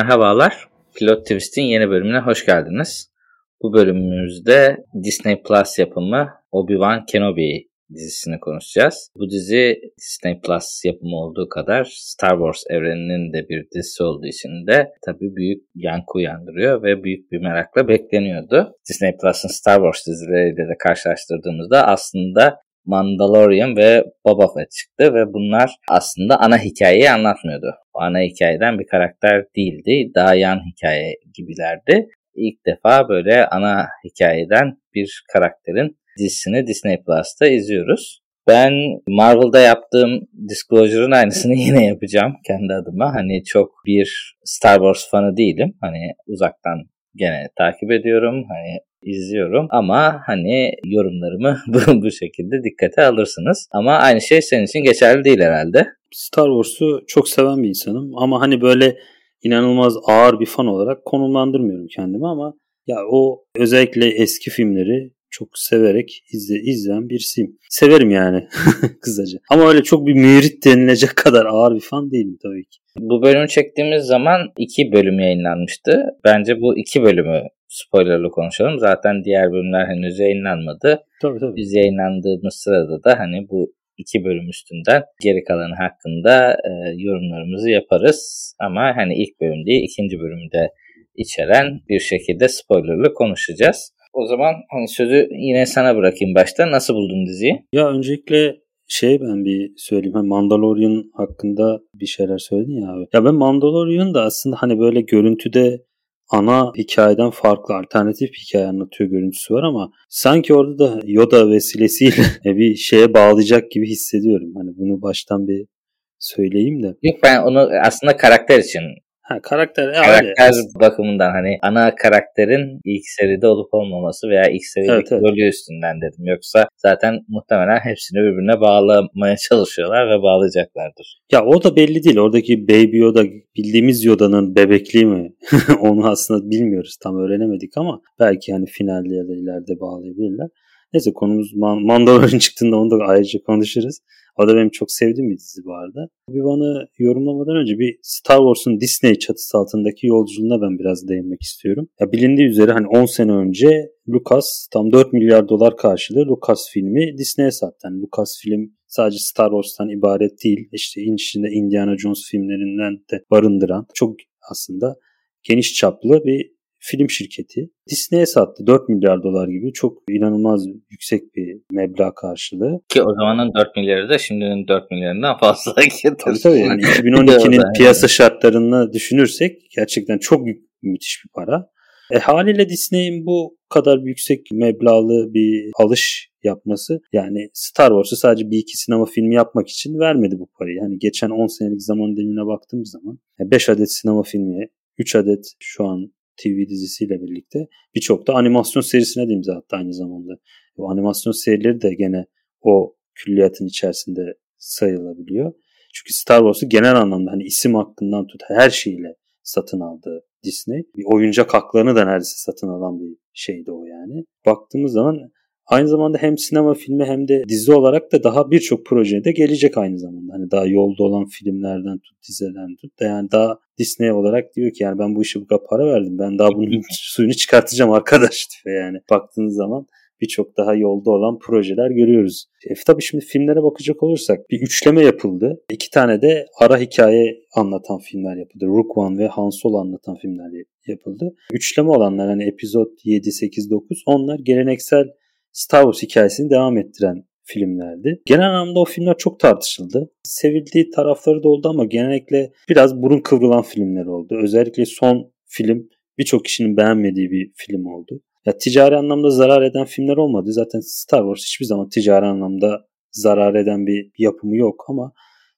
Merhabalar. Pilot Twist'in yeni bölümüne hoş geldiniz. Bu bölümümüzde Disney Plus yapımı Obi-Wan Kenobi dizisini konuşacağız. Bu dizi Disney Plus yapımı olduğu kadar Star Wars evreninin de bir dizisi olduğu için de tabii büyük yankı uyandırıyor ve büyük bir merakla bekleniyordu. Disney Plus'ın Star Wars dizileriyle de karşılaştırdığımızda aslında Mandalorian ve Boba Fett çıktı ve bunlar aslında ana hikayeyi anlatmıyordu. O ana hikayeden bir karakter değildi. Daha yan hikaye gibilerdi. İlk defa böyle ana hikayeden bir karakterin dizisini Disney Plus'ta izliyoruz. Ben Marvel'da yaptığım Disclosure'ın aynısını yine yapacağım kendi adıma. Hani çok bir Star Wars fanı değilim. Hani uzaktan gene takip ediyorum. Hani izliyorum ama hani yorumlarımı bu, bu şekilde dikkate alırsınız. Ama aynı şey senin için geçerli değil herhalde. Star Wars'u çok seven bir insanım ama hani böyle inanılmaz ağır bir fan olarak konumlandırmıyorum kendimi ama ya o özellikle eski filmleri çok severek izle, izleyen birisiyim. Severim yani kısaca. Ama öyle çok bir mürit denilecek kadar ağır bir fan değilim tabii ki. Bu bölümü çektiğimiz zaman iki bölüm yayınlanmıştı. Bence bu iki bölümü spoilerlı konuşalım. Zaten diğer bölümler henüz yayınlanmadı. Tabii tabii. Biz yayınlandığımız sırada da hani bu iki bölüm üstünden geri kalanı hakkında e, yorumlarımızı yaparız. Ama hani ilk bölüm değil ikinci bölümde içeren bir şekilde spoilerlı konuşacağız. O zaman hani sözü yine sana bırakayım başta. Nasıl buldun diziyi? Ya öncelikle şey ben bir söyleyeyim. Hani Mandalorian hakkında bir şeyler söyledin ya abi. Ya ben Mandalorian da aslında hani böyle görüntüde ana hikayeden farklı alternatif hikaye anlatıyor görüntüsü var ama sanki orada da Yoda vesilesiyle bir şeye bağlayacak gibi hissediyorum. Hani bunu baştan bir söyleyeyim de. Yok ben onu aslında karakter için Ha, karakter karakter öyle. bakımından hani ana karakterin ilk seride olup olmaması veya ilk serideki evet, evet. rolü üstünden dedim. Yoksa zaten muhtemelen hepsini birbirine bağlamaya çalışıyorlar ve bağlayacaklardır. Ya o da belli değil. Oradaki Baby Yoda bildiğimiz Yoda'nın bebekliği mi? Onu aslında bilmiyoruz. Tam öğrenemedik ama belki hani finalde ya da ileride bağlayabilirler. Neyse konumuz Mandalorian çıktığında onu da ayrıca konuşuruz. O da benim çok sevdiğim bir dizi bu arada. Bana yorumlamadan önce bir Star Wars'un Disney çatısı altındaki yolculuğuna ben biraz değinmek istiyorum. Ya bilindiği üzere hani 10 sene önce Lucas tam 4 milyar dolar karşılığı Lucas filmi Disney'e sattı. Yani Lucas film sadece Star Wars'tan ibaret değil. İşte içinde Indiana Jones filmlerinden de barındıran çok aslında geniş çaplı bir film şirketi. Disney'e sattı 4 milyar dolar gibi çok inanılmaz yüksek bir meblağ karşılığı. Ki o zamanın 4 milyarı da şimdinin 4 milyarından fazla. tabii tabii yani 2012'nin piyasa şartlarını düşünürsek gerçekten çok müthiş bir para. E, haliyle Disney'in bu kadar yüksek meblağlı bir alış yapması yani Star Wars'u sadece bir iki sinema filmi yapmak için vermedi bu parayı. Yani geçen 10 senelik zaman dilimine baktığımız zaman 5 adet sinema filmi, 3 adet şu an TV dizisiyle birlikte birçok da animasyon serisine de imza attı aynı zamanda. Bu animasyon serileri de gene o külliyatın içerisinde sayılabiliyor. Çünkü Star Wars'u genel anlamda hani isim hakkından tut her şeyiyle satın aldı Disney. Bir oyuncak haklarını da neredeyse satın alan bir şeydi o yani. Baktığımız zaman Aynı zamanda hem sinema filmi hem de dizi olarak da daha birçok projede gelecek aynı zamanda. Hani daha yolda olan filmlerden tut, diziden tut da yani daha Disney olarak diyor ki yani ben bu işe bu kadar para verdim. Ben daha bunun suyunu çıkartacağım arkadaş diyor yani. Baktığınız zaman birçok daha yolda olan projeler görüyoruz. E, tabii şimdi filmlere bakacak olursak bir üçleme yapıldı. İki tane de ara hikaye anlatan filmler yapıldı. Rook One ve Han Solo anlatan filmler yapıldı. Üçleme olanlar hani epizod 7, 8, 9 onlar geleneksel Star Wars hikayesini devam ettiren filmlerdi. Genel anlamda o filmler çok tartışıldı. Sevildiği tarafları da oldu ama genellikle biraz burun kıvrılan filmler oldu. Özellikle son film birçok kişinin beğenmediği bir film oldu. Ya ticari anlamda zarar eden filmler olmadı. Zaten Star Wars hiçbir zaman ticari anlamda zarar eden bir yapımı yok ama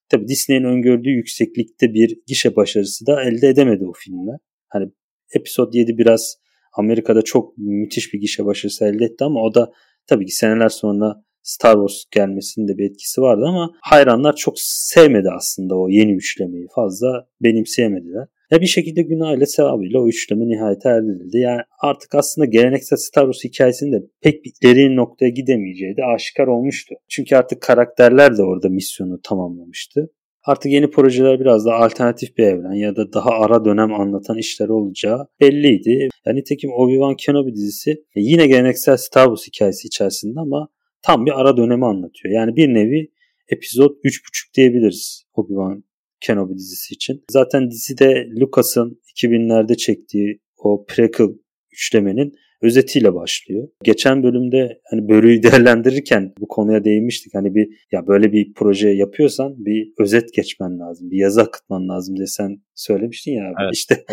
tabii Disney'in öngördüğü yükseklikte bir gişe başarısı da elde edemedi o filmler. Hani Episode 7 biraz Amerika'da çok müthiş bir gişe başarısı elde etti ama o da tabii ki seneler sonra Star Wars gelmesinin de bir etkisi vardı ama hayranlar çok sevmedi aslında o yeni üçlemeyi. Fazla benimseyemediler. Ya bir şekilde günahıyla sevabıyla o üçleme nihayete erdildi. Yani artık aslında geleneksel Star Wars hikayesinin de pek bir derin noktaya gidemeyeceği de aşikar olmuştu. Çünkü artık karakterler de orada misyonu tamamlamıştı. Artık yeni projeler biraz daha alternatif bir evren ya da daha ara dönem anlatan işler olacağı belliydi. Yani nitekim Obi-Wan Kenobi dizisi yine geleneksel Star Wars hikayesi içerisinde ama tam bir ara dönemi anlatıyor. Yani bir nevi epizod 3.5 diyebiliriz Obi-Wan Kenobi dizisi için. Zaten dizide Lucas'ın 2000'lerde çektiği o prequel üçlemenin özetiyle başlıyor. Geçen bölümde hani bölüyü değerlendirirken bu konuya değinmiştik. Hani bir ya böyle bir proje yapıyorsan bir özet geçmen lazım. Bir yazı akıtman lazım diye sen söylemiştin ya. Evet, işte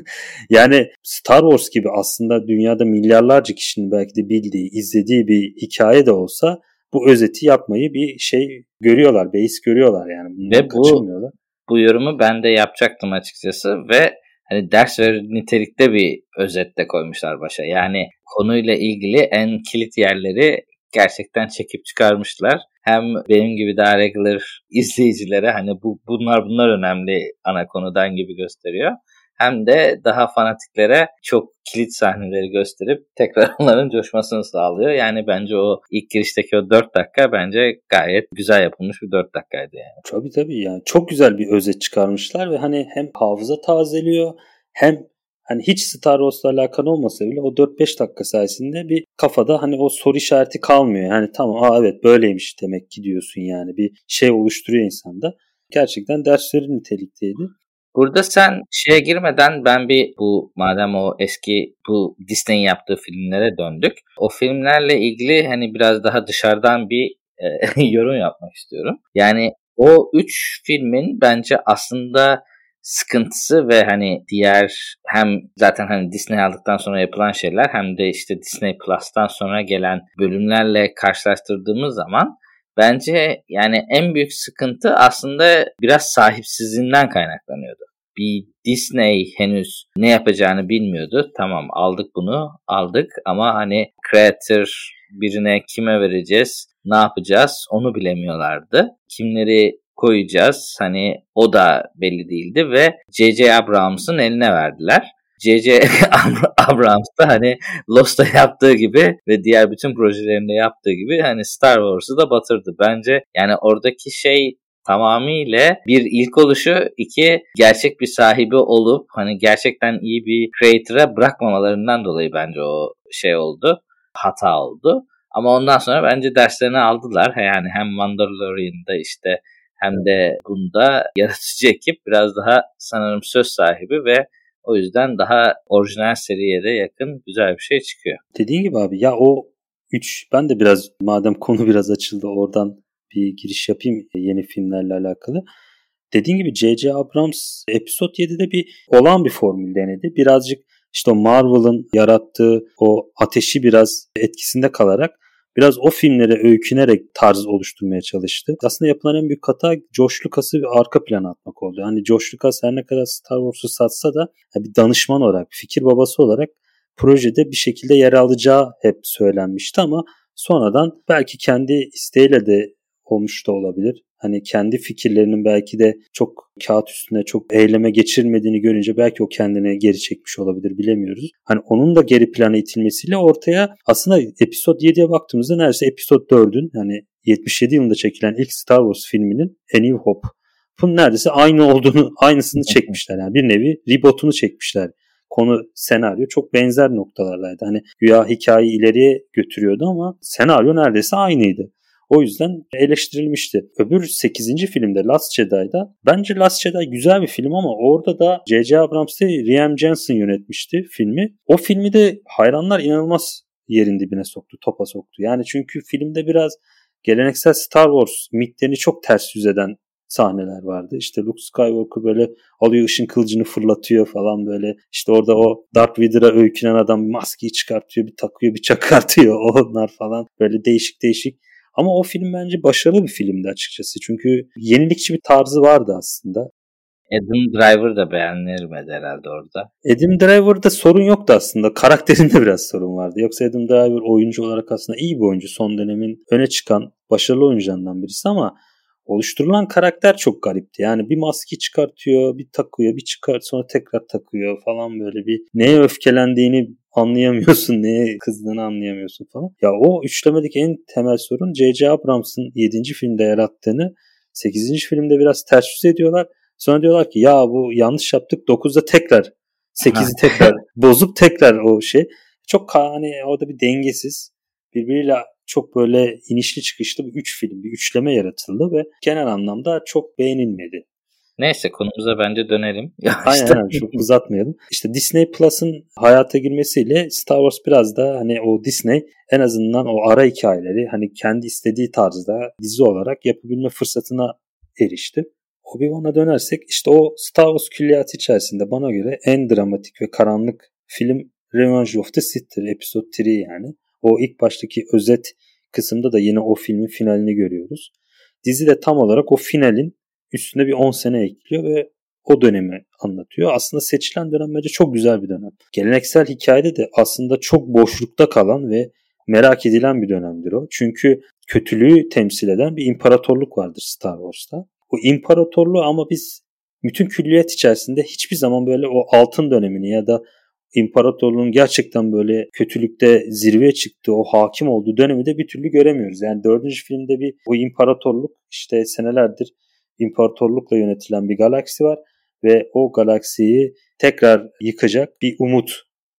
yani Star Wars gibi aslında dünyada milyarlarca kişinin belki de bildiği, izlediği bir hikaye de olsa bu özeti yapmayı bir şey görüyorlar, beis görüyorlar yani. Bundan Ve bu, bu yorumu ben de yapacaktım açıkçası ve hani ders verir nitelikte bir özette koymuşlar başa. Yani konuyla ilgili en kilit yerleri gerçekten çekip çıkarmışlar. Hem benim gibi daha regular izleyicilere hani bu bunlar bunlar önemli ana konudan gibi gösteriyor hem de daha fanatiklere çok kilit sahneleri gösterip tekrar onların coşmasını sağlıyor. Yani bence o ilk girişteki o 4 dakika bence gayet güzel yapılmış bir 4 dakikaydı yani. Tabii tabii yani çok güzel bir özet çıkarmışlar ve hani hem hafıza tazeliyor hem hani hiç Star Wars'la alakalı olmasa bile o 4-5 dakika sayesinde bir kafada hani o soru işareti kalmıyor. Yani tamam aa evet böyleymiş demek ki diyorsun yani bir şey oluşturuyor insanda. Gerçekten dersleri nitelikteydi. Burada sen şeye girmeden ben bir bu madem o eski bu Disney'in yaptığı filmlere döndük. O filmlerle ilgili hani biraz daha dışarıdan bir e, yorum yapmak istiyorum. Yani o üç filmin bence aslında sıkıntısı ve hani diğer hem zaten hani Disney aldıktan sonra yapılan şeyler hem de işte Disney Plus'tan sonra gelen bölümlerle karşılaştırdığımız zaman Bence yani en büyük sıkıntı aslında biraz sahipsizliğinden kaynaklanıyordu. Bir Disney henüz ne yapacağını bilmiyordu. Tamam aldık bunu aldık ama hani creator birine kime vereceğiz ne yapacağız onu bilemiyorlardı. Kimleri koyacağız hani o da belli değildi ve J.J. Abrams'ın eline verdiler. J.J. Abrams da hani Lost'ta yaptığı gibi ve diğer bütün projelerinde yaptığı gibi hani Star Wars'ı da batırdı. Bence yani oradaki şey tamamıyla bir ilk oluşu, iki gerçek bir sahibi olup hani gerçekten iyi bir creator'a bırakmamalarından dolayı bence o şey oldu. Hata oldu. Ama ondan sonra bence derslerini aldılar. Yani hem Mandalorian'da işte hem de bunda yaratıcı ekip biraz daha sanırım söz sahibi ve o yüzden daha orijinal seriye de yakın güzel bir şey çıkıyor. Dediğin gibi abi ya o 3 ben de biraz madem konu biraz açıldı oradan bir giriş yapayım yeni filmlerle alakalı. Dediğin gibi J.J. Abrams Episode 7'de bir olan bir formül denedi. Birazcık işte o Marvel'ın yarattığı o ateşi biraz etkisinde kalarak biraz o filmlere öykünerek tarz oluşturmaya çalıştı. Aslında yapılan en büyük hata George Lucas'ı bir arka plana atmak oldu. Hani George Lucas her ne kadar Star Wars'u satsa da bir danışman olarak, fikir babası olarak projede bir şekilde yer alacağı hep söylenmişti ama sonradan belki kendi isteğiyle de olmuş da olabilir. Hani kendi fikirlerinin belki de çok kağıt üstünde çok eyleme geçirmediğini görünce belki o kendine geri çekmiş olabilir bilemiyoruz. Hani onun da geri plana itilmesiyle ortaya aslında episod 7'ye baktığımızda neredeyse episod 4'ün yani 77 yılında çekilen ilk Star Wars filminin A New Hope bunun neredeyse aynı olduğunu, aynısını çekmişler. Yani bir nevi rebootunu çekmişler. Konu, senaryo çok benzer noktalardaydı. Hani güya hikayeyi ileriye götürüyordu ama senaryo neredeyse aynıydı. O yüzden eleştirilmişti. Öbür 8. filmde Last Jedi'da bence Last Jedi güzel bir film ama orada da J.J. Abrams değil Rian Johnson yönetmişti filmi. O filmi de hayranlar inanılmaz yerin dibine soktu, topa soktu. Yani çünkü filmde biraz geleneksel Star Wars mitlerini çok ters yüz eden sahneler vardı. İşte Luke Skywalker böyle alıyor ışın kılıcını fırlatıyor falan böyle. İşte orada o Darth Vader'a öykünen adam maskeyi çıkartıyor, bir takıyor, bir çakartıyor. Onlar falan böyle değişik değişik ama o film bence başarılı bir filmdi açıkçası. Çünkü yenilikçi bir tarzı vardı aslında. Adam Driver da beğenilmedi herhalde orada. Adam Driver'da sorun yoktu aslında. Karakterinde biraz sorun vardı. Yoksa Adam Driver oyuncu olarak aslında iyi bir oyuncu. Son dönemin öne çıkan başarılı oyuncularından birisi ama oluşturulan karakter çok garipti. Yani bir maske çıkartıyor, bir takıyor, bir çıkart sonra tekrar takıyor falan böyle bir neye öfkelendiğini anlayamıyorsun, neye kızdığını anlayamıyorsun falan. Ya o üçlemedeki en temel sorun J.J. Abrams'ın 7. filmde yarattığını 8. filmde biraz ters yüz ediyorlar. Sonra diyorlar ki ya bu yanlış yaptık 9'da tekrar 8'i tekrar bozup tekrar o şey. Çok hani orada bir dengesiz birbiriyle çok böyle inişli çıkışlı bir üç film, bir üçleme yaratıldı ve genel anlamda çok beğenilmedi. Neyse konumuza bence dönelim. aynen aynen çok uzatmayalım. İşte Disney Plus'ın hayata girmesiyle Star Wars biraz da hani o Disney en azından o ara hikayeleri hani kendi istediği tarzda dizi olarak yapabilme fırsatına erişti. Obi-Wan'a dönersek işte o Star Wars külliyatı içerisinde bana göre en dramatik ve karanlık film Revenge of the Sith'tir. Episode 3 yani. O ilk baştaki özet kısımda da yine o filmin finalini görüyoruz. Dizi de tam olarak o finalin üstüne bir 10 sene ekliyor ve o dönemi anlatıyor. Aslında seçilen dönem bence çok güzel bir dönem. Geleneksel hikayede de aslında çok boşlukta kalan ve merak edilen bir dönemdir o. Çünkü kötülüğü temsil eden bir imparatorluk vardır Star Wars'ta. O imparatorluğu ama biz bütün külliyet içerisinde hiçbir zaman böyle o altın dönemini ya da imparatorluğun gerçekten böyle kötülükte zirveye çıktığı, o hakim olduğu dönemi de bir türlü göremiyoruz. Yani dördüncü filmde bir o imparatorluk işte senelerdir imparatorlukla yönetilen bir galaksi var ve o galaksiyi tekrar yıkacak bir umut,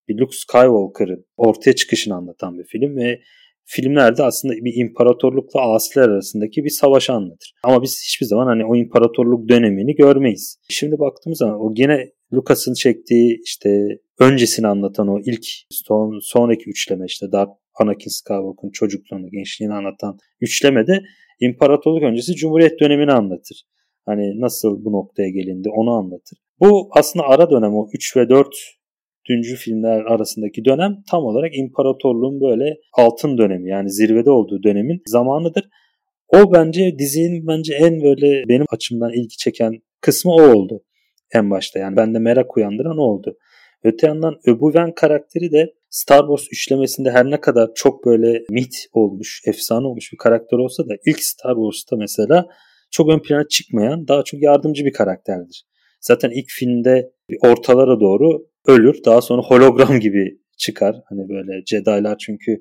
bir Luke Skywalker'ın ortaya çıkışını anlatan bir film ve filmlerde aslında bir imparatorlukla asiler arasındaki bir savaşı anlatır. Ama biz hiçbir zaman hani o imparatorluk dönemini görmeyiz. Şimdi baktığımız zaman o gene Lucas'ın çektiği işte öncesini anlatan o ilk son, sonraki üçleme işte Dark Anakin Skywalker'ın çocukluğunu, gençliğini anlatan üçlemede imparatorluk öncesi Cumhuriyet dönemini anlatır. Hani nasıl bu noktaya gelindi onu anlatır. Bu aslında ara dönem o 3 ve 4 düncü filmler arasındaki dönem tam olarak imparatorluğun böyle altın dönemi yani zirvede olduğu dönemin zamanıdır. O bence dizinin bence en böyle benim açımdan ilgi çeken kısmı o oldu en başta. Yani bende merak uyandıran o oldu. Öte yandan Obi-Wan karakteri de Star Wars üçlemesinde her ne kadar çok böyle mit olmuş, efsane olmuş bir karakter olsa da ilk Star Wars'ta mesela çok ön plana çıkmayan daha çok yardımcı bir karakterdir. Zaten ilk filmde ortalara doğru ölür. Daha sonra hologram gibi çıkar. Hani böyle Jedi'lar çünkü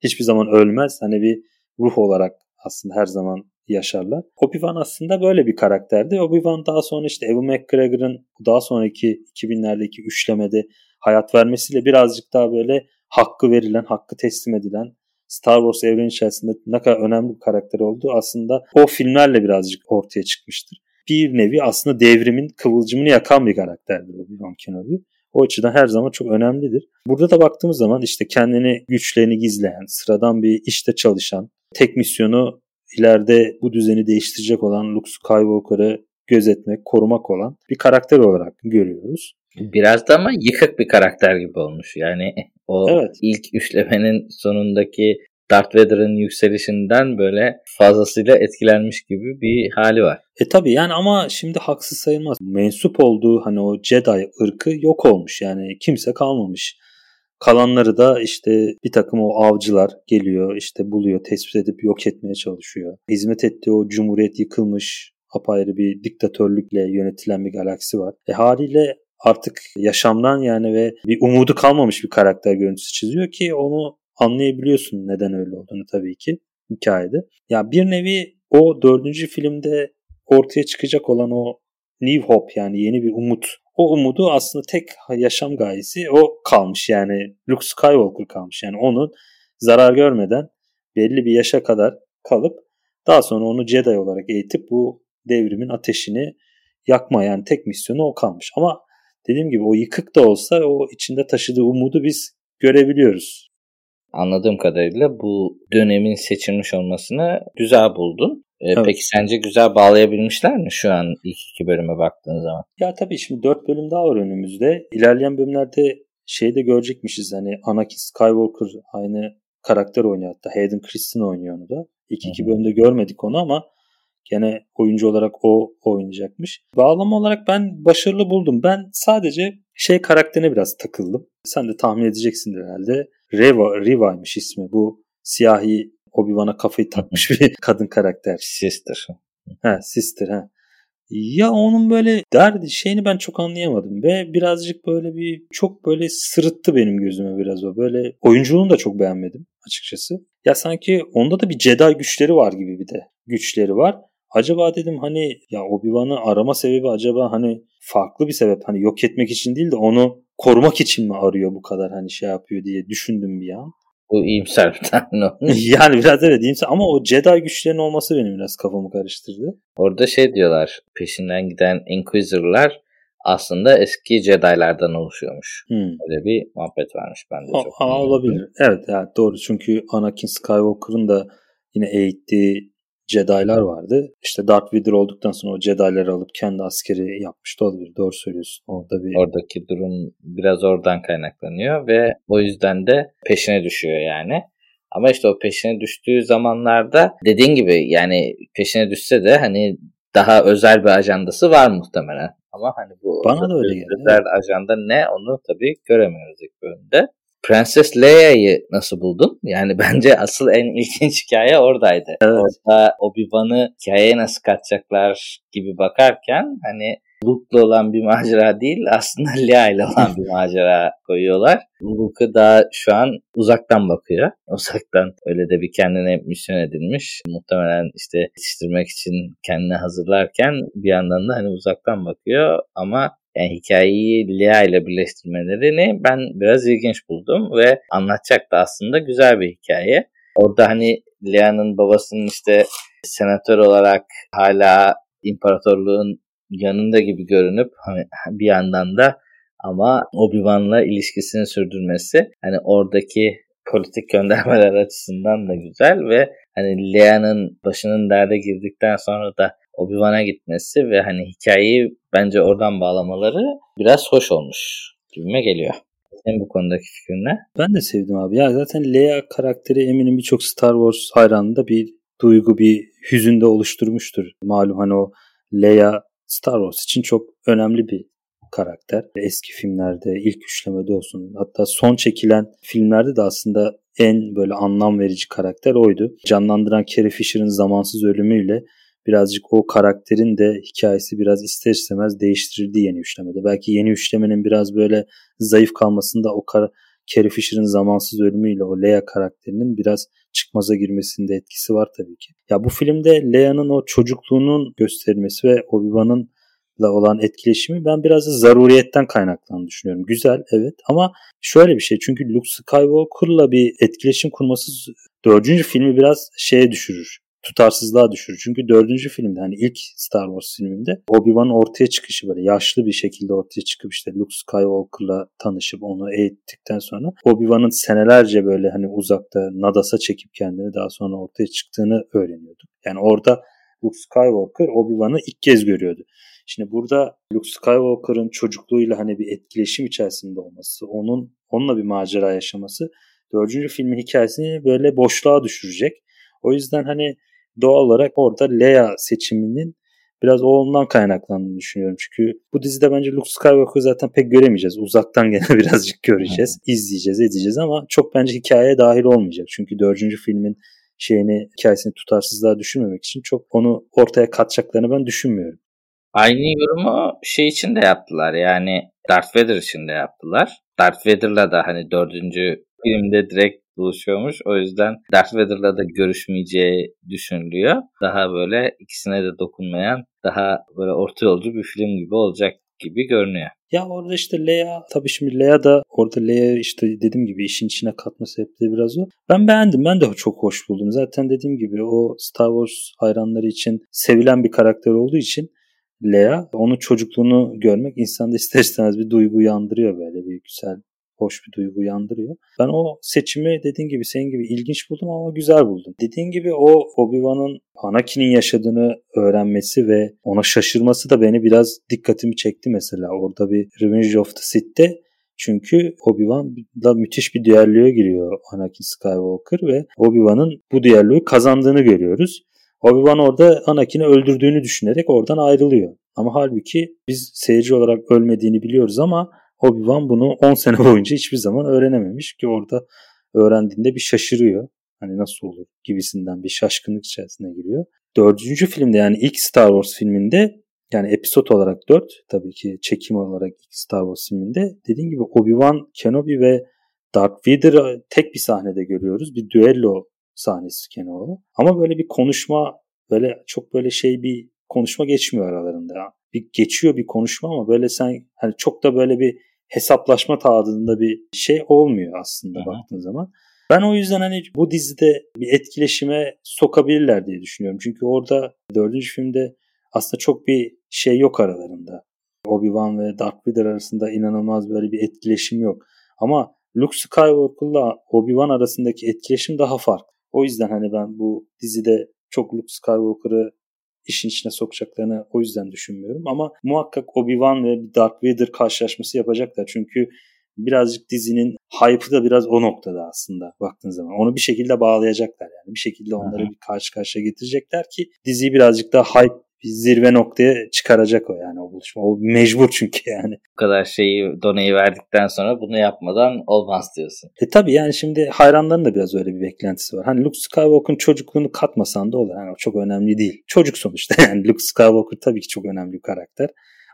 hiçbir zaman ölmez. Hani bir ruh olarak aslında her zaman yaşarlar. Obi-Wan aslında böyle bir karakterdi. Obi-Wan daha sonra işte Ewan McGregor'ın daha sonraki 2000'lerdeki üçlemede hayat vermesiyle birazcık daha böyle hakkı verilen, hakkı teslim edilen Star Wars evreni içerisinde ne kadar önemli bir karakter oldu aslında o filmlerle birazcık ortaya çıkmıştır. Bir nevi aslında devrimin kıvılcımını yakan bir karakterdir Obi-Wan Kenobi. O açıdan her zaman çok önemlidir. Burada da baktığımız zaman işte kendini güçlerini gizleyen, sıradan bir işte çalışan, tek misyonu ileride bu düzeni değiştirecek olan Luke Skywalker'ı gözetmek, korumak olan bir karakter olarak görüyoruz. Biraz da ama yıkık bir karakter gibi olmuş. Yani o evet. ilk üçlemenin sonundaki Darth Vader'ın yükselişinden böyle fazlasıyla etkilenmiş gibi bir hali var. E tabi yani ama şimdi haksız sayılmaz. Mensup olduğu hani o Jedi ırkı yok olmuş yani kimse kalmamış. Kalanları da işte bir takım o avcılar geliyor işte buluyor tespit edip yok etmeye çalışıyor. Hizmet ettiği o cumhuriyet yıkılmış apayrı bir diktatörlükle yönetilen bir galaksi var. E haliyle artık yaşamdan yani ve bir umudu kalmamış bir karakter görüntüsü çiziyor ki onu anlayabiliyorsun neden öyle olduğunu tabii ki hikayede. Ya bir nevi o dördüncü filmde ortaya çıkacak olan o New Hope yani yeni bir umut. O umudu aslında tek yaşam gayesi o kalmış yani Luke Skywalker kalmış. Yani onun zarar görmeden belli bir yaşa kadar kalıp daha sonra onu Jedi olarak eğitip bu devrimin ateşini yakma yani tek misyonu o kalmış. Ama dediğim gibi o yıkık da olsa o içinde taşıdığı umudu biz görebiliyoruz. Anladığım kadarıyla bu dönemin seçilmiş olmasını güzel buldun. Ee, evet. Peki sence güzel bağlayabilmişler mi şu an ilk iki bölüme baktığın zaman? Ya tabii şimdi dört bölüm daha var önümüzde. İlerleyen bölümlerde şeyi de görecekmişiz hani Anakin Skywalker aynı karakter oynuyor hatta Hayden Christensen oynuyor onu da. İlk iki bölümde görmedik onu ama Gene oyuncu olarak o oynayacakmış. Bağlama olarak ben başarılı buldum. Ben sadece şey karakterine biraz takıldım. Sen de tahmin edeceksin herhalde. Reva, Riva'ymış ismi. Bu siyahi Obi-Wan'a kafayı takmış bir kadın karakter. Sister. Ha, Sister ha. Ya onun böyle derdi şeyini ben çok anlayamadım ve birazcık böyle bir çok böyle sırıttı benim gözüme biraz o. Böyle oyunculuğunu da çok beğenmedim açıkçası. Ya sanki onda da bir Jedi güçleri var gibi bir de güçleri var. Acaba dedim hani ya Obi-Wan'ı arama sebebi acaba hani farklı bir sebep hani yok etmek için değil de onu korumak için mi arıyor bu kadar hani şey yapıyor diye düşündüm bir an. Bu iyimser bir tahmin yani biraz evet iyimser ama o Jedi güçlerinin olması benim biraz kafamı karıştırdı. Orada şey diyorlar peşinden giden Inquisitor'lar aslında eski Jedi'lardan oluşuyormuş. Hmm. Öyle bir muhabbet varmış bende çok. Aa, olabilir. Evet, evet doğru çünkü Anakin Skywalker'ın da yine eğittiği Jedi'lar vardı. İşte Darth Vader olduktan sonra o Jedi'ları alıp kendi askeri yapmıştı olabilir. Doğru söylüyorsun. Orada bir oradaki durum biraz oradan kaynaklanıyor ve o yüzden de peşine düşüyor yani. Ama işte o peşine düştüğü zamanlarda dediğin gibi yani peşine düşse de hani daha özel bir ajandası var muhtemelen. Ama hani bu Bana da öyle geldi. Özel ajanda ne onu tabii göremiyoruz ilk bölümde. Prenses Leia'yı nasıl buldun? Yani bence asıl en ilginç hikaye oradaydı. Evet. Orada Obi-Wan'ı hikayeye nasıl katacaklar gibi bakarken hani Luke'la olan bir macera değil aslında Leia ile olan bir macera koyuyorlar. Luke'u daha şu an uzaktan bakıyor. Uzaktan öyle de bir kendine misyon edilmiş. Muhtemelen işte yetiştirmek için kendini hazırlarken bir yandan da hani uzaktan bakıyor ama yani hikayeyi Lea ile birleştirmelerini ben biraz ilginç buldum ve anlatacak da aslında güzel bir hikaye. Orada hani Lea'nın babasının işte senatör olarak hala imparatorluğun yanında gibi görünüp hani bir yandan da ama Obi-Wan'la ilişkisini sürdürmesi hani oradaki politik göndermeler açısından da güzel ve hani Lea'nın başının derde girdikten sonra da Obi-Wan'a gitmesi ve hani hikayeyi bence oradan bağlamaları biraz hoş olmuş gibime geliyor. Senin bu konudaki fikrin ne? Ben de sevdim abi. Ya zaten Leia karakteri eminim birçok Star Wars hayranında bir duygu, bir hüzünde oluşturmuştur. Malum hani o Leia Star Wars için çok önemli bir karakter. Eski filmlerde, ilk üçlemede olsun hatta son çekilen filmlerde de aslında en böyle anlam verici karakter oydu. Canlandıran Carrie Fisher'ın zamansız ölümüyle birazcık o karakterin de hikayesi biraz ister istemez değiştirildi yeni üçlemede. Belki yeni üçlemenin biraz böyle zayıf kalmasında o kar Carrie Fisher'ın zamansız ölümüyle o Leia karakterinin biraz çıkmaza girmesinde etkisi var tabii ki. Ya bu filmde Leia'nın o çocukluğunun gösterilmesi ve Obi-Wan'ın olan etkileşimi ben biraz da zaruriyetten kaynaklandığını düşünüyorum. Güzel evet ama şöyle bir şey çünkü Luke Skywalker'la bir etkileşim kurması dördüncü filmi biraz şeye düşürür tutarsızlığa düşürür. Çünkü dördüncü filmde hani ilk Star Wars filminde Obi-Wan'ın ortaya çıkışı böyle yaşlı bir şekilde ortaya çıkıp işte Luke Skywalker'la tanışıp onu eğittikten sonra Obi-Wan'ın senelerce böyle hani uzakta Nadas'a çekip kendini daha sonra ortaya çıktığını öğreniyorduk. Yani orada Luke Skywalker Obi-Wan'ı ilk kez görüyordu. Şimdi burada Luke Skywalker'ın çocukluğuyla hani bir etkileşim içerisinde olması, onun onunla bir macera yaşaması dördüncü filmin hikayesini böyle boşluğa düşürecek. O yüzden hani doğal olarak orada Leia seçiminin biraz ondan kaynaklandığını düşünüyorum. Çünkü bu dizide bence Luke Skywalker'ı zaten pek göremeyeceğiz. Uzaktan gene birazcık göreceğiz. izleyeceğiz, edeceğiz ama çok bence hikayeye dahil olmayacak. Çünkü dördüncü filmin şeyini, hikayesini tutarsızlığa düşünmemek için çok onu ortaya katacaklarını ben düşünmüyorum. Aynı yorumu şey için de yaptılar yani Darth Vader için de yaptılar. Darth Vader'la da hani dördüncü filmde direkt buluşuyormuş. O yüzden Darth Vader'la da görüşmeyeceği düşünülüyor. Daha böyle ikisine de dokunmayan daha böyle orta yolcu bir film gibi olacak gibi görünüyor. Ya orada işte Leia tabii şimdi Leia da orada Leia işte dediğim gibi işin içine katma sebepleri biraz o. Ben beğendim. Ben de çok hoş buldum. Zaten dediğim gibi o Star Wars hayranları için sevilen bir karakter olduğu için Leia onun çocukluğunu görmek insanda ister istemez bir duygu uyandırıyor böyle bir güzel hoş bir duygu uyandırıyor. Ben o seçimi dediğin gibi senin gibi ilginç buldum ama güzel buldum. Dediğin gibi o Obi-Wan'ın Anakin'in yaşadığını öğrenmesi ve ona şaşırması da beni biraz dikkatimi çekti mesela. Orada bir Revenge of the Sith'te çünkü Obi-Wan'la müthiş bir düelloya giriyor Anakin Skywalker ve Obi-Wan'ın bu düelloyu kazandığını görüyoruz. Obi-Wan orada Anakin'i öldürdüğünü düşünerek oradan ayrılıyor. Ama halbuki biz seyirci olarak ölmediğini biliyoruz ama Obi-Wan bunu 10 sene boyunca hiçbir zaman öğrenememiş ki orada öğrendiğinde bir şaşırıyor. Hani nasıl olur gibisinden bir şaşkınlık içerisine giriyor. Dördüncü filmde yani ilk Star Wars filminde yani episod olarak 4 tabii ki çekim olarak ilk Star Wars filminde dediğim gibi Obi-Wan, Kenobi ve Darth Vader'ı tek bir sahnede görüyoruz. Bir düello sahnesi o. Ama böyle bir konuşma böyle çok böyle şey bir konuşma geçmiyor aralarında. Bir geçiyor bir konuşma ama böyle sen hani çok da böyle bir hesaplaşma tadında bir şey olmuyor aslında Hı-hı. baktığın zaman. Ben o yüzden hani bu dizide bir etkileşime sokabilirler diye düşünüyorum. Çünkü orada dördüncü filmde aslında çok bir şey yok aralarında. Obi-Wan ve Darth Vader arasında inanılmaz böyle bir etkileşim yok. Ama Luke Skywalker'la Obi-Wan arasındaki etkileşim daha farklı. O yüzden hani ben bu dizide çok Luke Skywalker'ı işin içine sokacaklarını o yüzden düşünmüyorum. Ama muhakkak Obi-Wan ve Darth Vader karşılaşması yapacaklar. Çünkü birazcık dizinin hype'ı da biraz o noktada aslında baktığın zaman. Onu bir şekilde bağlayacaklar yani. Bir şekilde onları bir karşı karşıya getirecekler ki diziyi birazcık daha hype bir zirve noktaya çıkaracak o yani o buluşma. O mecbur çünkü yani. Bu kadar şeyi doneyi verdikten sonra bunu yapmadan olmaz diyorsun. E tabi yani şimdi hayranların da biraz öyle bir beklentisi var. Hani Luke Skywalker'ın çocukluğunu katmasan da olur. Yani o çok önemli değil. Çocuk sonuçta yani Luke Skywalker tabii ki çok önemli bir karakter.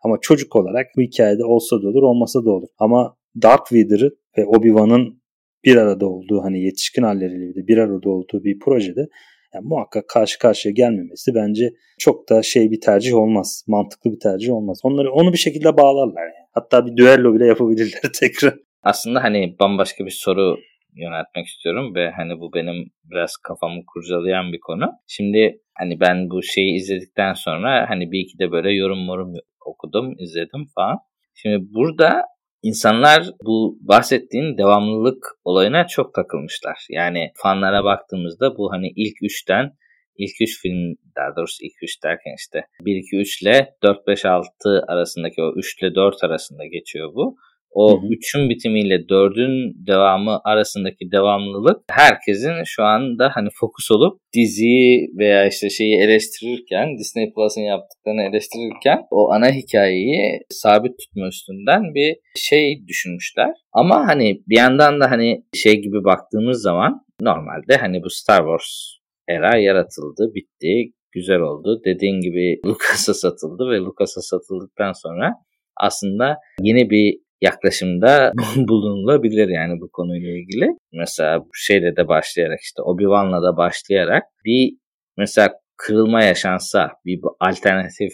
Ama çocuk olarak bu hikayede olsa da olur olmasa da olur. Ama Darth Vader'ı ve Obi-Wan'ın bir arada olduğu hani yetişkin halleriyle bir arada olduğu bir projede yani muhakkak karşı karşıya gelmemesi bence çok da şey bir tercih olmaz. Mantıklı bir tercih olmaz. Onları onu bir şekilde bağlarlar. Yani. Hatta bir düello bile yapabilirler tekrar. Aslında hani bambaşka bir soru yöneltmek istiyorum ve hani bu benim biraz kafamı kurcalayan bir konu. Şimdi hani ben bu şeyi izledikten sonra hani bir iki de böyle yorum morum okudum, izledim falan. Şimdi burada İnsanlar bu bahsettiğin devamlılık olayına çok takılmışlar. Yani fanlara baktığımızda bu hani ilk üçten ilk üç film daha doğrusu ilk üç derken işte 1 2 3 ile 4 5 6 arasındaki o 3 ile 4 arasında geçiyor bu o hı hı. üçün bitimiyle dördün devamı arasındaki devamlılık herkesin şu anda hani fokus olup diziyi veya işte şeyi eleştirirken Disney Plus'ın yaptıklarını eleştirirken o ana hikayeyi sabit tutma üstünden bir şey düşünmüşler. Ama hani bir yandan da hani şey gibi baktığımız zaman normalde hani bu Star Wars era yaratıldı, bitti, güzel oldu. Dediğin gibi Lucas'a satıldı ve Lucas'a satıldıktan sonra aslında yeni bir yaklaşımda bulunulabilir yani bu konuyla ilgili. Mesela şeyle de başlayarak işte Obi-Wan'la da başlayarak bir mesela kırılma yaşansa bir alternatif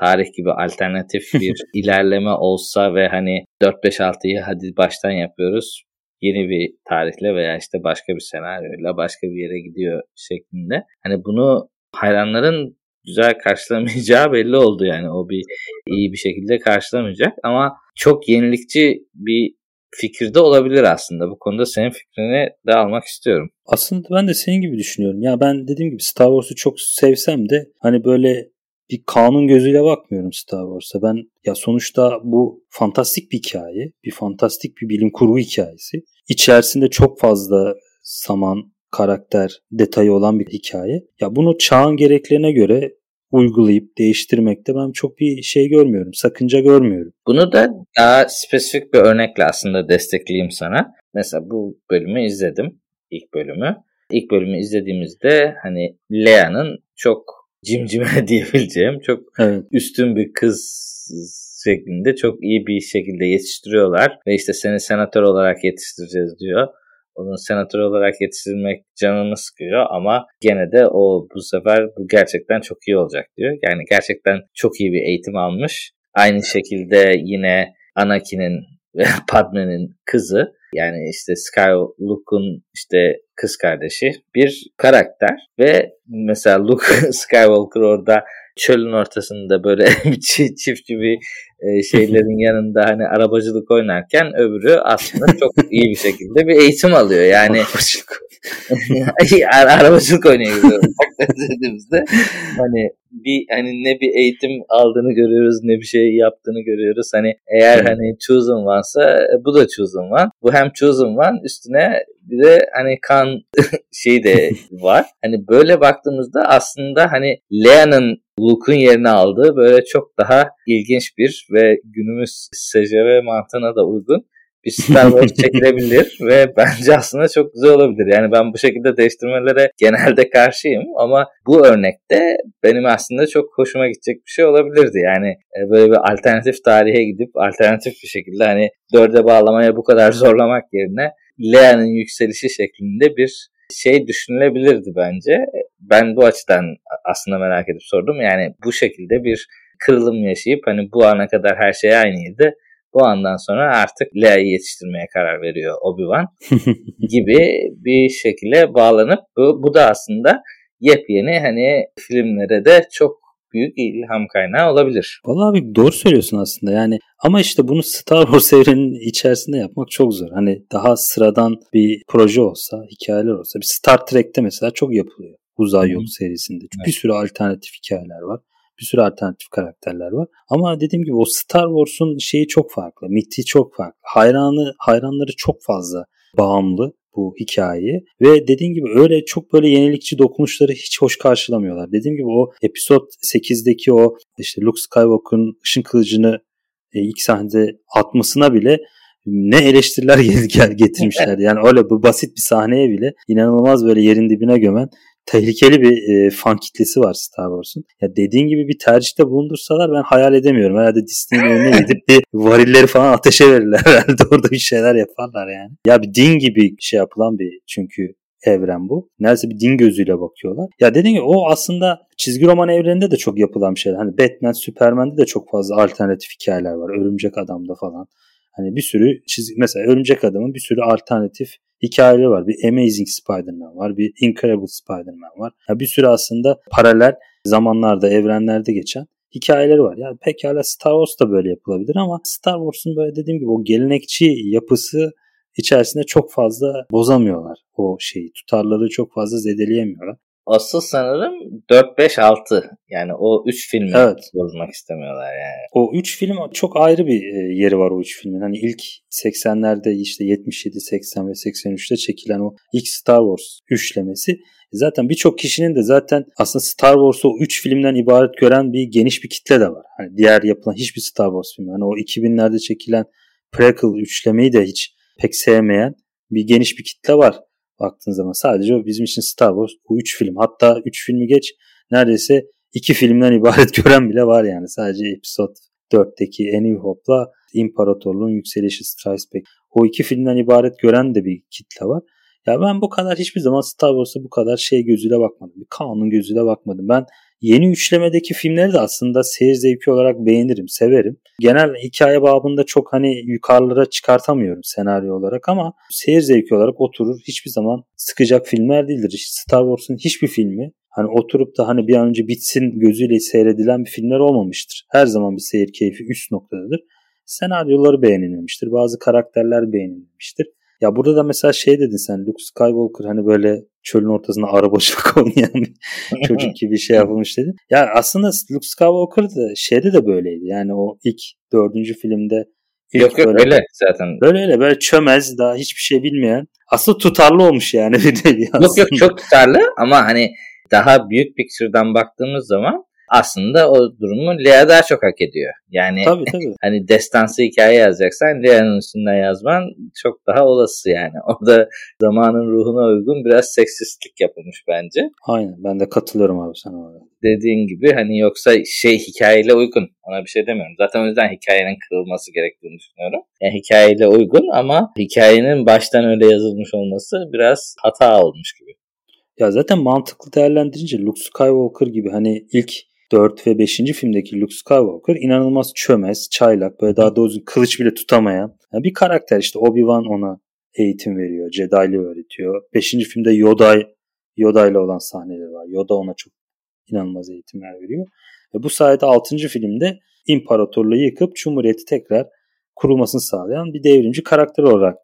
tarih gibi alternatif bir ilerleme olsa ve hani 4-5-6'yı hadi baştan yapıyoruz yeni bir tarihle veya işte başka bir senaryoyla başka bir yere gidiyor şeklinde. Hani bunu hayranların güzel karşılamayacağı belli oldu yani. O bir iyi bir şekilde karşılamayacak ama çok yenilikçi bir fikirde olabilir aslında. Bu konuda senin fikrini de almak istiyorum. Aslında ben de senin gibi düşünüyorum. Ya ben dediğim gibi Star Wars'u çok sevsem de hani böyle bir kanun gözüyle bakmıyorum Star Wars'a. Ben ya sonuçta bu fantastik bir hikaye. Bir fantastik bir bilim kurgu hikayesi. İçerisinde çok fazla zaman, karakter detayı olan bir hikaye. Ya bunu çağın gereklerine göre uygulayıp değiştirmekte ben çok bir şey görmüyorum. Sakınca görmüyorum. Bunu da daha spesifik bir örnekle aslında destekleyeyim sana. Mesela bu bölümü izledim. ilk bölümü. İlk bölümü izlediğimizde hani Lea'nın çok cimcime diyebileceğim çok evet. üstün bir kız şeklinde çok iyi bir şekilde yetiştiriyorlar ve işte seni senatör olarak yetiştireceğiz diyor onun senatör olarak yetiştirilmek canını sıkıyor ama gene de o bu sefer bu gerçekten çok iyi olacak diyor. Yani gerçekten çok iyi bir eğitim almış. Aynı şekilde yine Anakin'in ve Padme'nin kızı yani işte Skywalker'ın işte kız kardeşi bir karakter ve mesela Luke Skywalker orada çölün ortasında böyle çiftçi bir e, şeylerin yanında hani arabacılık oynarken öbürü aslında çok iyi bir şekilde bir eğitim alıyor. Yani arabacılık oynuyor dediğimizde hani bir hani ne bir eğitim aldığını görüyoruz ne bir şey yaptığını görüyoruz. Hani eğer hmm. hani chosen one'sa e, bu da chosen one. Bu hem chosen one üstüne bir de hani kan şey de var. Hani böyle baktığımızda aslında hani Lea'nın Luke'un yerini aldığı böyle çok daha ilginç bir ve günümüz SCV mantığına da uygun bir Star Wars çekilebilir ve bence aslında çok güzel olabilir. Yani ben bu şekilde değiştirmelere genelde karşıyım ama bu örnekte benim aslında çok hoşuma gidecek bir şey olabilirdi. Yani e, böyle bir alternatif tarihe gidip alternatif bir şekilde hani dörde bağlamaya bu kadar zorlamak yerine Lea'nın yükselişi şeklinde bir şey düşünülebilirdi bence. Ben bu açıdan aslında merak edip sordum. Yani bu şekilde bir kırılım yaşayıp hani bu ana kadar her şey aynıydı. Bu andan sonra artık Leia'yı yetiştirmeye karar veriyor Obi-Wan gibi bir şekilde bağlanıp bu, bu da aslında yepyeni hani filmlere de çok büyük ilham kaynağı olabilir. Vallahi abi doğru söylüyorsun aslında yani ama işte bunu Star Wars evreninin içerisinde yapmak çok zor. Hani daha sıradan bir proje olsa, hikayeler olsa bir Star Trek'te mesela çok yapılıyor. Uzay Yolu serisinde. Evet. Bir sürü alternatif hikayeler var. Bir sürü alternatif karakterler var. Ama dediğim gibi o Star Wars'un şeyi çok farklı. Miti çok farklı. Hayranı, hayranları çok fazla bağımlı bu hikayeyi ve dediğim gibi öyle çok böyle yenilikçi dokunuşları hiç hoş karşılamıyorlar. Dediğim gibi o episod 8'deki o işte Luke Skywalker'ın ışın kılıcını e, ilk sahnede atmasına bile ne eleştiriler getirmişler. Yani öyle bu basit bir sahneye bile inanılmaz böyle yerin dibine gömen tehlikeli bir e, fan kitlesi var Star Wars'un. Ya dediğin gibi bir tercihte bulundursalar ben hayal edemiyorum. Herhalde Disney'in önüne gidip bir varilleri falan ateşe verirler. Herhalde orada bir şeyler yaparlar yani. Ya bir din gibi şey yapılan bir çünkü evren bu. Neredeyse bir din gözüyle bakıyorlar. Ya dediğim gibi o aslında çizgi roman evreninde de çok yapılan bir şey. Hani Batman, Superman'de de çok fazla alternatif hikayeler var. Örümcek Adam'da falan. Hani bir sürü çizgi mesela Örümcek Adam'ın bir sürü alternatif hikayeleri var. Bir Amazing Spider-Man var. Bir Incredible Spider-Man var. Yani bir sürü aslında paralel zamanlarda, evrenlerde geçen hikayeleri var. Yani pekala Star Wars da böyle yapılabilir ama Star Wars'un böyle dediğim gibi o gelenekçi yapısı içerisinde çok fazla bozamıyorlar o şeyi. Tutarları çok fazla zedeleyemiyorlar. Asıl sanırım 4 5 6 yani o 3 filmi evet. bozmak istemiyorlar yani. O 3 film çok ayrı bir e, yeri var o 3 filmin. Hani ilk 80'lerde işte 77, 80 ve 83'te çekilen o ilk Star Wars üçlemesi Zaten birçok kişinin de zaten aslında Star Wars'u o 3 filmden ibaret gören bir geniş bir kitle de var. Hani diğer yapılan hiçbir Star Wars filmi. Hani o 2000'lerde çekilen prequel üçlemeyi de hiç pek sevmeyen bir geniş bir kitle var baktığın zaman. Sadece o bizim için Star Wars bu 3 film. Hatta 3 filmi geç neredeyse 2 filmden ibaret gören bile var yani. Sadece Episode 4'teki A New Hope'la İmparatorluğun Yükselişi Strikes Back. O iki filmden ibaret gören de bir kitle var. Ya ben bu kadar hiçbir zaman Star Wars'a bu kadar şey gözüyle bakmadım. Bir kanun gözüyle bakmadım. Ben yeni üçlemedeki filmleri de aslında seyir zevki olarak beğenirim, severim. Genel hikaye babında çok hani yukarılara çıkartamıyorum senaryo olarak ama seyir zevki olarak oturur. Hiçbir zaman sıkacak filmler değildir. Star Wars'un hiçbir filmi hani oturup da hani bir an önce bitsin gözüyle seyredilen bir filmler olmamıştır. Her zaman bir seyir keyfi üst noktadadır. Senaryoları beğenilmemiştir. Bazı karakterler beğenilmemiştir. Ya burada da mesela şey dedin sen Luke Skywalker hani böyle çölün ortasında arabaşılık oynayan bir çocuk gibi bir şey yapılmış dedin. Ya aslında Luke Skywalker da şeyde de böyleydi. Yani o ilk dördüncü filmde İlk yok yok böyle, öyle zaten. Böyle öyle böyle çömez daha hiçbir şey bilmeyen. Aslında tutarlı olmuş yani bir aslında. Yok yok çok tutarlı ama hani daha büyük picture'dan baktığımız zaman aslında o durumu Lea daha çok hak ediyor. Yani tabii, tabii. hani destansı hikaye yazacaksan Lea'nın üstünden yazman çok daha olası yani. Orada zamanın ruhuna uygun biraz seksistlik yapılmış bence. Aynen ben de katılıyorum abi sana orada. Dediğin gibi hani yoksa şey hikayeyle uygun. Ona bir şey demiyorum. Zaten o yüzden hikayenin kırılması gerektiğini düşünüyorum. Yani hikayeyle uygun ama hikayenin baştan öyle yazılmış olması biraz hata olmuş gibi. Ya zaten mantıklı değerlendirince Luke Skywalker gibi hani ilk 4 ve 5. filmdeki Luke Skywalker inanılmaz çömez, çaylak, böyle daha doğrusu kılıç bile tutamayan yani bir karakter işte Obi-Wan ona eğitim veriyor, Jedi'li öğretiyor. 5. filmde Yoda Yoda ile olan sahneleri var. Yoda ona çok inanılmaz eğitimler veriyor. Ve bu sayede 6. filmde imparatorluğu yıkıp Cumhuriyeti tekrar kurulmasını sağlayan bir devrimci karakter olarak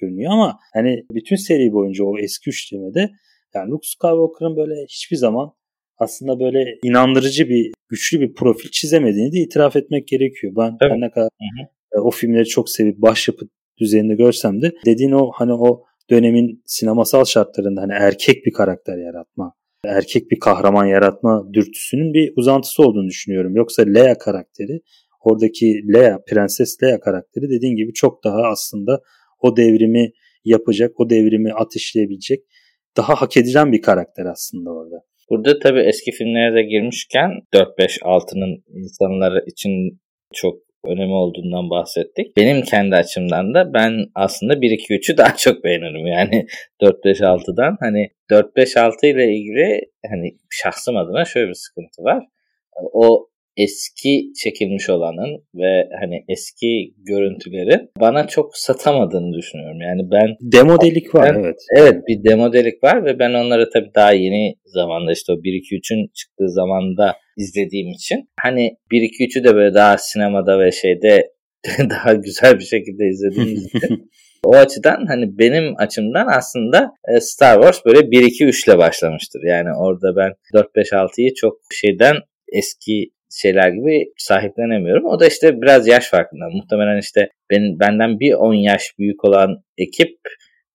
görünüyor ama hani bütün seri boyunca o eski üçlemede yani Luke Skywalker'ın böyle hiçbir zaman aslında böyle inandırıcı bir güçlü bir profil çizemediğini de itiraf etmek gerekiyor. Ben evet. ne kadar hı hı. E, o filmleri çok sevip başyapıt düzeyinde görsem de dediğin o hani o dönemin sinemasal şartlarında hani erkek bir karakter yaratma, erkek bir kahraman yaratma dürtüsünün bir uzantısı olduğunu düşünüyorum. Yoksa Leia karakteri, oradaki Leia, Prenses Leia karakteri dediğin gibi çok daha aslında o devrimi yapacak, o devrimi ateşleyebilecek daha hak edilen bir karakter aslında orada. Burada tabii eski filmlere de girmişken 4-5-6'nın insanlar için çok önemi olduğundan bahsettik. Benim kendi açımdan da ben aslında 1-2-3'ü daha çok beğenirim. Yani 4-5-6'dan hani 4-5-6 ile ilgili hani şahsım adına şöyle bir sıkıntı var. O eski çekilmiş olanın ve hani eski görüntüleri bana çok satamadığını düşünüyorum. Yani ben demodelik var ben, evet. Evet bir demodelik var ve ben onları tabii daha yeni zamanda işte o 1 2 3'ün çıktığı zamanda izlediğim için hani 1 2 3'ü de böyle daha sinemada ve şeyde daha güzel bir şekilde izlediğim için o açıdan hani benim açımdan aslında e, Star Wars böyle 1-2-3 ile başlamıştır. Yani orada ben 4-5-6'yı çok şeyden eski şeyler gibi sahiplenemiyorum. O da işte biraz yaş farkında. Muhtemelen işte ben, benden bir 10 yaş büyük olan ekip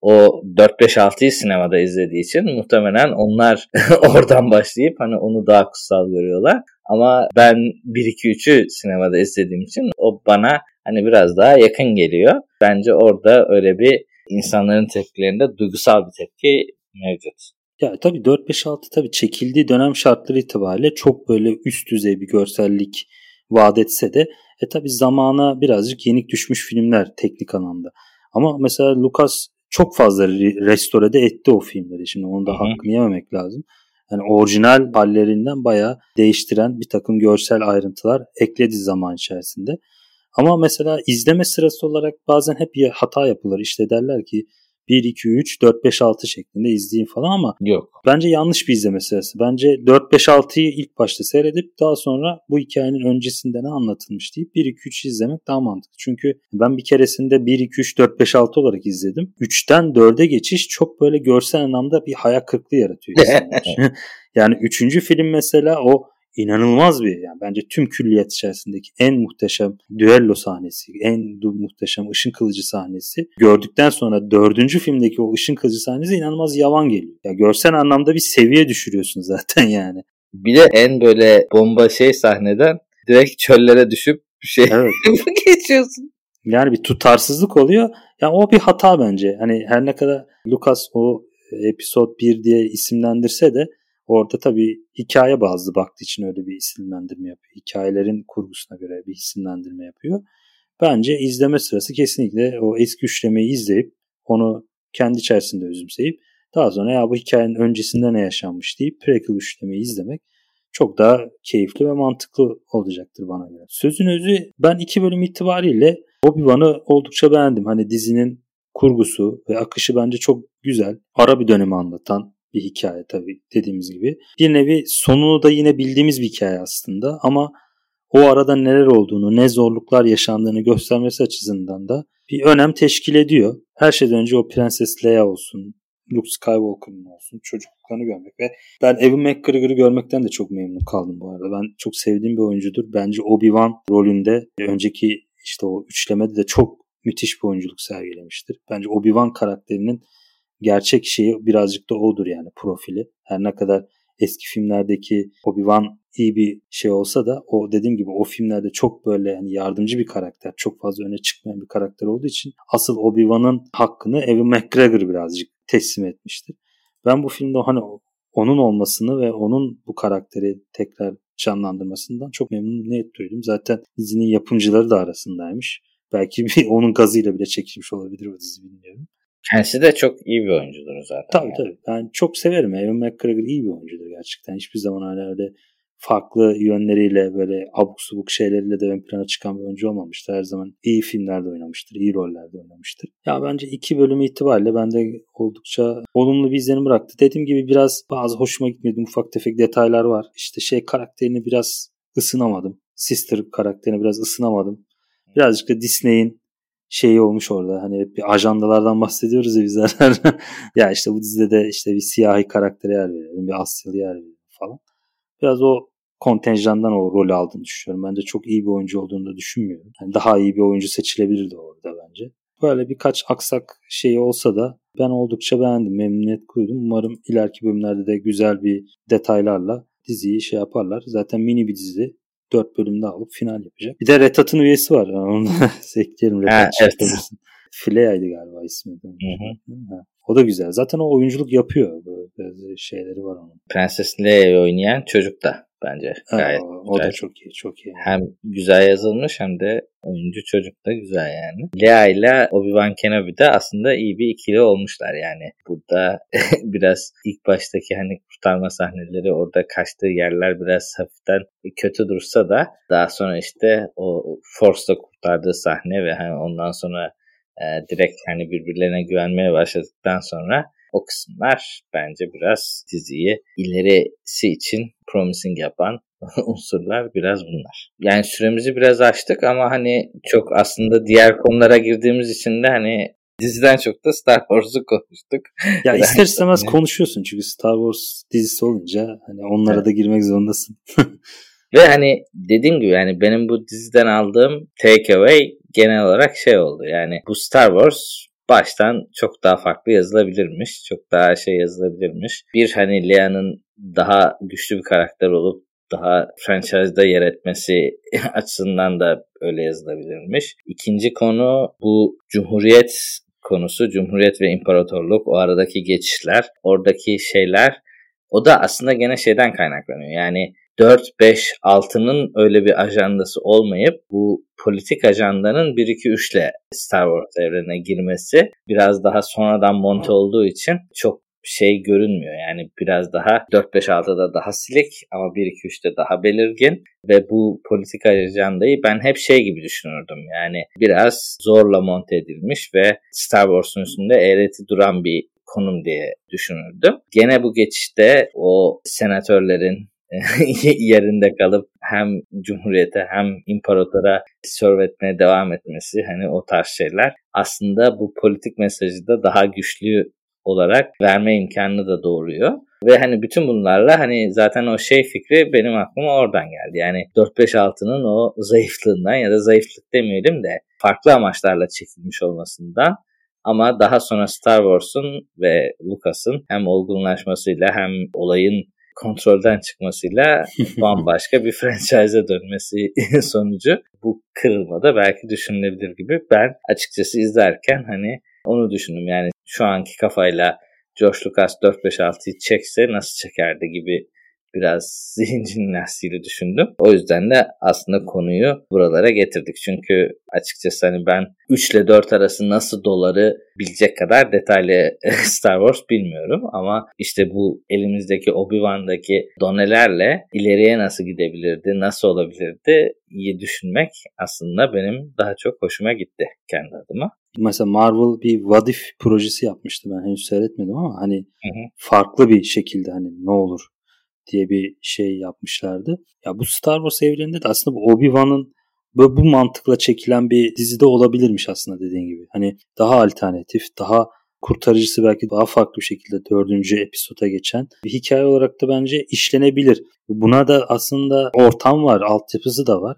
o 4-5-6'yı sinemada izlediği için muhtemelen onlar oradan başlayıp hani onu daha kutsal görüyorlar. Ama ben 1-2-3'ü sinemada izlediğim için o bana hani biraz daha yakın geliyor. Bence orada öyle bir insanların tepkilerinde duygusal bir tepki mevcut. Ya tabii 4-5-6 tabii çekildiği dönem şartları itibariyle çok böyle üst düzey bir görsellik vaat etse de e tabii zamana birazcık yenik düşmüş filmler teknik anlamda. Ama mesela Lucas çok fazla restore de etti o filmleri. Şimdi onu da Hı-hı. hakkını yememek lazım. Yani orijinal hallerinden bayağı değiştiren bir takım görsel ayrıntılar ekledi zaman içerisinde. Ama mesela izleme sırası olarak bazen hep hata yapılır. İşte derler ki 1, 2, 3, 4, 5, 6 şeklinde izleyin falan ama yok. Bence yanlış bir izleme sırası. Bence 4, 5, 6'yı ilk başta seyredip daha sonra bu hikayenin öncesinde ne anlatılmış deyip 1, 2, 3 izlemek daha mantıklı. Çünkü ben bir keresinde 1, 2, 3, 4, 5, 6 olarak izledim. 3'ten 4'e geçiş çok böyle görsel anlamda bir hayal kırıklığı yaratıyor. yani 3. film mesela o inanılmaz bir yani bence tüm külliyat içerisindeki en muhteşem düello sahnesi, en muhteşem ışın kılıcı sahnesi. Gördükten sonra dördüncü filmdeki o ışın kılıcı sahnesi inanılmaz yavan geliyor. Ya görsel anlamda bir seviye düşürüyorsun zaten yani. Bir de en böyle bomba şey sahneden direkt çöllere düşüp bir şey evet. geçiyorsun. Yani bir tutarsızlık oluyor. Yani o bir hata bence. Hani her ne kadar Lucas o episod 1 diye isimlendirse de Orada tabii hikaye bazlı baktığı için öyle bir isimlendirme yapıyor. Hikayelerin kurgusuna göre bir isimlendirme yapıyor. Bence izleme sırası kesinlikle o eski üçlemeyi izleyip onu kendi içerisinde özümseyip daha sonra ya bu hikayenin öncesinde ne yaşanmış deyip prequel üçlemeyi izlemek çok daha keyifli ve mantıklı olacaktır bana göre. Sözün özü ben iki bölüm itibariyle Obi-Wan'ı oldukça beğendim. Hani dizinin kurgusu ve akışı bence çok güzel. Ara bir dönemi anlatan, bir hikaye tabii dediğimiz gibi. Bir nevi sonunu da yine bildiğimiz bir hikaye aslında ama o arada neler olduğunu, ne zorluklar yaşandığını göstermesi açısından da bir önem teşkil ediyor. Her şeyden önce o Prenses Leia olsun, Luke Skywalker'ın olsun çocukluklarını görmek ve ben Evan McGregor'ı görmekten de çok memnun kaldım bu arada. Ben çok sevdiğim bir oyuncudur. Bence Obi-Wan rolünde önceki işte o üçlemede de çok müthiş bir oyunculuk sergilemiştir. Bence Obi-Wan karakterinin gerçek şeyi birazcık da odur yani profili. Her ne kadar eski filmlerdeki Obi-Wan iyi bir şey olsa da o dediğim gibi o filmlerde çok böyle yani yardımcı bir karakter. Çok fazla öne çıkmayan bir karakter olduğu için asıl Obi-Wan'ın hakkını Evan McGregor birazcık teslim etmiştir. Ben bu filmde hani onun olmasını ve onun bu karakteri tekrar canlandırmasından çok memnuniyet duydum. Zaten dizinin yapımcıları da arasındaymış. Belki bir onun gazıyla bile çekilmiş olabilir o dizi bilmiyorum. Kendisi de çok iyi bir oyuncudur zaten. Tabii yani. tabii. Ben çok severim. Evan McGregor iyi bir oyuncudur gerçekten. Hiçbir zaman hala öyle farklı yönleriyle böyle abuk subuk şeyleriyle de ön plana çıkan bir oyuncu olmamıştır. Her zaman iyi filmlerde oynamıştır, iyi rollerde oynamıştır. Ya bence iki bölümü itibariyle bende oldukça olumlu bir izlenim bıraktı. Dediğim gibi biraz bazı hoşuma gitmedi ufak tefek detaylar var. İşte şey karakterini biraz ısınamadım. Sister karakterini biraz ısınamadım. Birazcık da Disney'in şeyi olmuş orada. Hani hep bir ajandalardan bahsediyoruz ya bizler. ya işte bu dizide de işte bir siyahi karaktere yer verelim. Bir Asyalı yer verelim falan. Biraz o kontenjandan o rol aldığını düşünüyorum. Bence çok iyi bir oyuncu olduğunu da düşünmüyorum. Yani daha iyi bir oyuncu seçilebilirdi orada bence. Böyle birkaç aksak şey olsa da ben oldukça beğendim. Memnuniyet duydum. Umarım ileriki bölümlerde de güzel bir detaylarla diziyi şey yaparlar. Zaten mini bir dizi. 4 bölümde alıp final yapacak. Bir de Retat'ın üyesi var. Onu da ekleyelim. Retat evet. Fileya'ydı galiba ismi. Hı hı. O da güzel. Zaten o oyunculuk yapıyor. Böyle şeyleri var onun. Prenses Leia'yı oynayan çocuk da. Bence. Gayet ha, o da çok iyi, çok iyi. Hem güzel yazılmış hem de oyuncu çocuk da güzel yani. Lea ile Obi-Wan Kenobi de aslında iyi bir ikili olmuşlar yani. Burada biraz ilk baştaki hani kurtarma sahneleri orada kaçtığı yerler biraz hafiften kötü dursa da daha sonra işte o Force'da kurtardığı sahne ve hani ondan sonra e, direkt hani birbirlerine güvenmeye başladıktan sonra o kısımlar bence biraz diziyi ilerisi için promising yapan unsurlar biraz bunlar. Yani süremizi biraz açtık ama hani çok aslında diğer konulara girdiğimiz için de hani diziden çok da Star Wars'u konuştuk. Ya ister istemez konuşuyorsun çünkü Star Wars dizisi olunca hani onlara evet. da girmek zorundasın. Ve hani dediğim gibi yani benim bu diziden aldığım takeaway genel olarak şey oldu. Yani bu Star Wars baştan çok daha farklı yazılabilirmiş. Çok daha şey yazılabilirmiş. Bir hani Lea'nın daha güçlü bir karakter olup daha franchise'da yer etmesi açısından da öyle yazılabilirmiş. İkinci konu bu Cumhuriyet konusu. Cumhuriyet ve imparatorluk o aradaki geçişler, oradaki şeyler o da aslında gene şeyden kaynaklanıyor. Yani 4, 5, 6'nın öyle bir ajandası olmayıp bu politik ajandanın 1, 2, 3 ile Star Wars evrenine girmesi biraz daha sonradan monte olduğu için çok şey görünmüyor. Yani biraz daha 4-5-6'da daha silik ama 1-2-3'te daha belirgin ve bu politik ajandayı ben hep şey gibi düşünürdüm. Yani biraz zorla monte edilmiş ve Star Wars'un üstünde eğreti duran bir konum diye düşünürdüm. Gene bu geçişte o senatörlerin yerinde kalıp hem cumhuriyete hem imparatora serve etmeye devam etmesi hani o tarz şeyler aslında bu politik mesajı da daha güçlü olarak verme imkanını da doğuruyor. Ve hani bütün bunlarla hani zaten o şey fikri benim aklıma oradan geldi. Yani 4-5-6'nın o zayıflığından ya da zayıflık demeyelim de farklı amaçlarla çekilmiş olmasından ama daha sonra Star Wars'un ve Lucas'ın hem olgunlaşmasıyla hem olayın kontrolden çıkmasıyla bambaşka bir franchise'a dönmesi sonucu bu kırılmada belki düşünülebilir gibi. Ben açıkçası izlerken hani onu düşündüm. Yani şu anki kafayla George Lucas 4-5-6'yı çekse nasıl çekerdi gibi biraz zihin jimnastiğiyle düşündüm. O yüzden de aslında konuyu buralara getirdik. Çünkü açıkçası hani ben 3 ile 4 arası nasıl doları bilecek kadar detaylı Star Wars bilmiyorum. Ama işte bu elimizdeki Obi-Wan'daki donelerle ileriye nasıl gidebilirdi, nasıl olabilirdi iyi düşünmek aslında benim daha çok hoşuma gitti kendi adıma. Mesela Marvel bir What If projesi yapmıştı ben henüz seyretmedim ama hani hı hı. farklı bir şekilde hani ne olur diye bir şey yapmışlardı. Ya bu Star Wars evreninde de aslında bu Obi-Wan'ın böyle bu mantıkla çekilen bir dizide olabilirmiş aslında dediğin gibi. Hani daha alternatif, daha kurtarıcısı belki daha farklı bir şekilde dördüncü episoda geçen bir hikaye olarak da bence işlenebilir. Buna da aslında ortam var, altyapısı da var.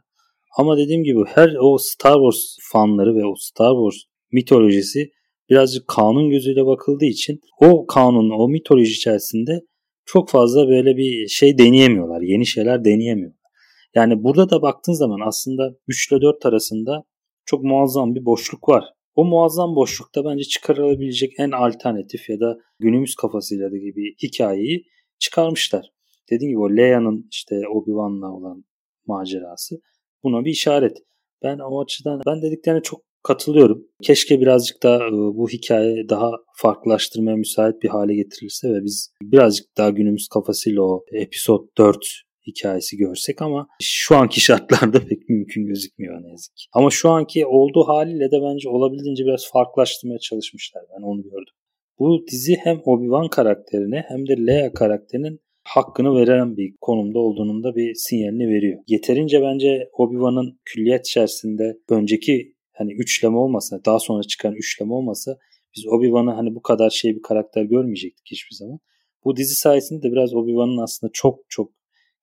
Ama dediğim gibi her o Star Wars fanları ve o Star Wars mitolojisi birazcık kanun gözüyle bakıldığı için o kanun, o mitoloji içerisinde çok fazla böyle bir şey deneyemiyorlar. Yeni şeyler deneyemiyorlar. Yani burada da baktığın zaman aslında 3 ile 4 arasında çok muazzam bir boşluk var. O muazzam boşlukta bence çıkarılabilecek en alternatif ya da günümüz kafasıyla da gibi hikayeyi çıkarmışlar. Dediğim gibi o Leia'nın işte Obi-Wan'la olan macerası buna bir işaret. Ben o açıdan ben dediklerine çok katılıyorum. Keşke birazcık da bu hikaye daha farklılaştırmaya müsait bir hale getirilse ve biz birazcık daha günümüz kafasıyla o episod 4 hikayesi görsek ama şu anki şartlarda pek mümkün gözükmüyor ne yazık ki. Ama şu anki olduğu haliyle de bence olabildiğince biraz farklılaştırmaya çalışmışlar. Ben onu gördüm. Bu dizi hem Obi-Wan karakterine hem de Leia karakterinin hakkını veren bir konumda olduğunun da bir sinyalini veriyor. Yeterince bence Obi-Wan'ın külliyet içerisinde önceki hani üçleme olmasa daha sonra çıkan üçleme olmasa biz Obi-Wan'ı hani bu kadar şey bir karakter görmeyecektik hiçbir zaman. Bu dizi sayesinde de biraz Obi-Wan'ın aslında çok çok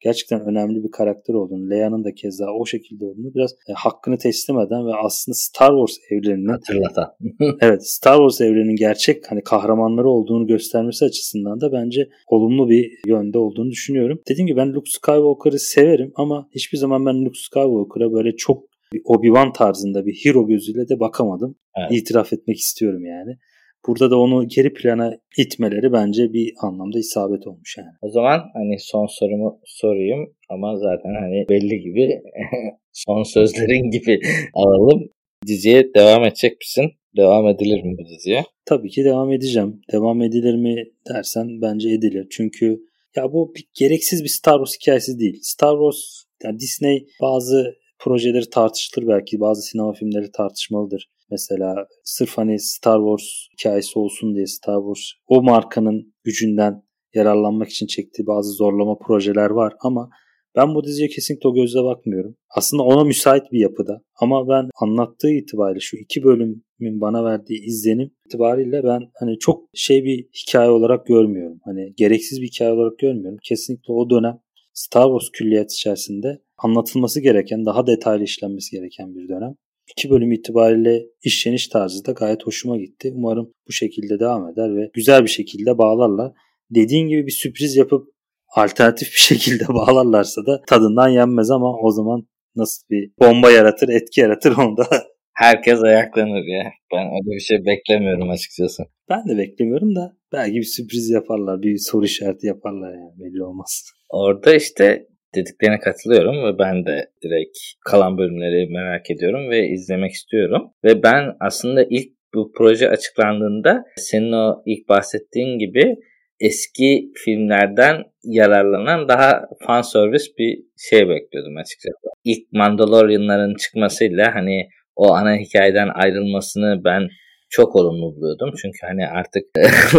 gerçekten önemli bir karakter olduğunu, Leia'nın da keza o şekilde olduğunu biraz e, hakkını teslim eden ve aslında Star Wars evreninin hatırlatan. evet, Star Wars evreninin gerçek hani kahramanları olduğunu göstermesi açısından da bence olumlu bir yönde olduğunu düşünüyorum. Dediğim gibi ben Luke Skywalker'ı severim ama hiçbir zaman ben Luke Skywalker'a böyle çok bir Obi-Wan tarzında bir hero gözüyle de bakamadım. Evet. İtiraf etmek istiyorum yani. Burada da onu geri plana itmeleri bence bir anlamda isabet olmuş yani. O zaman hani son sorumu sorayım ama zaten hani belli gibi son sözlerin gibi alalım. Diziye devam edecek misin? Devam edilir mi bu diziye? Tabii ki devam edeceğim. Devam edilir mi dersen bence edilir. Çünkü ya bu bir, gereksiz bir Star Wars hikayesi değil. Star Wars yani Disney bazı projeleri tartışılır belki. Bazı sinema filmleri tartışmalıdır. Mesela sırf hani Star Wars hikayesi olsun diye Star Wars o markanın gücünden yararlanmak için çektiği bazı zorlama projeler var ama ben bu diziye kesinlikle o gözle bakmıyorum. Aslında ona müsait bir yapıda. Ama ben anlattığı itibariyle şu iki bölümün bana verdiği izlenim itibariyle ben hani çok şey bir hikaye olarak görmüyorum. Hani gereksiz bir hikaye olarak görmüyorum. Kesinlikle o dönem Star Wars külliyat içerisinde anlatılması gereken, daha detaylı işlenmesi gereken bir dönem. İki bölüm itibariyle işleniş tarzı da gayet hoşuma gitti. Umarım bu şekilde devam eder ve güzel bir şekilde bağlarlar. Dediğin gibi bir sürpriz yapıp alternatif bir şekilde bağlarlarsa da tadından yenmez ama o zaman nasıl bir bomba yaratır, etki yaratır onu da Herkes ayaklanır ya. Ben öyle bir şey beklemiyorum açıkçası. Ben de beklemiyorum da belki bir sürpriz yaparlar. Bir soru işareti yaparlar yani belli olmaz. Orada işte dediklerine katılıyorum ve ben de direkt kalan bölümleri merak ediyorum ve izlemek istiyorum. Ve ben aslında ilk bu proje açıklandığında senin o ilk bahsettiğin gibi eski filmlerden yararlanan daha fan service bir şey bekliyordum açıkçası. İlk Mandalorian'ların çıkmasıyla hani o ana hikayeden ayrılmasını ben çok olumlu buluyordum. Çünkü hani artık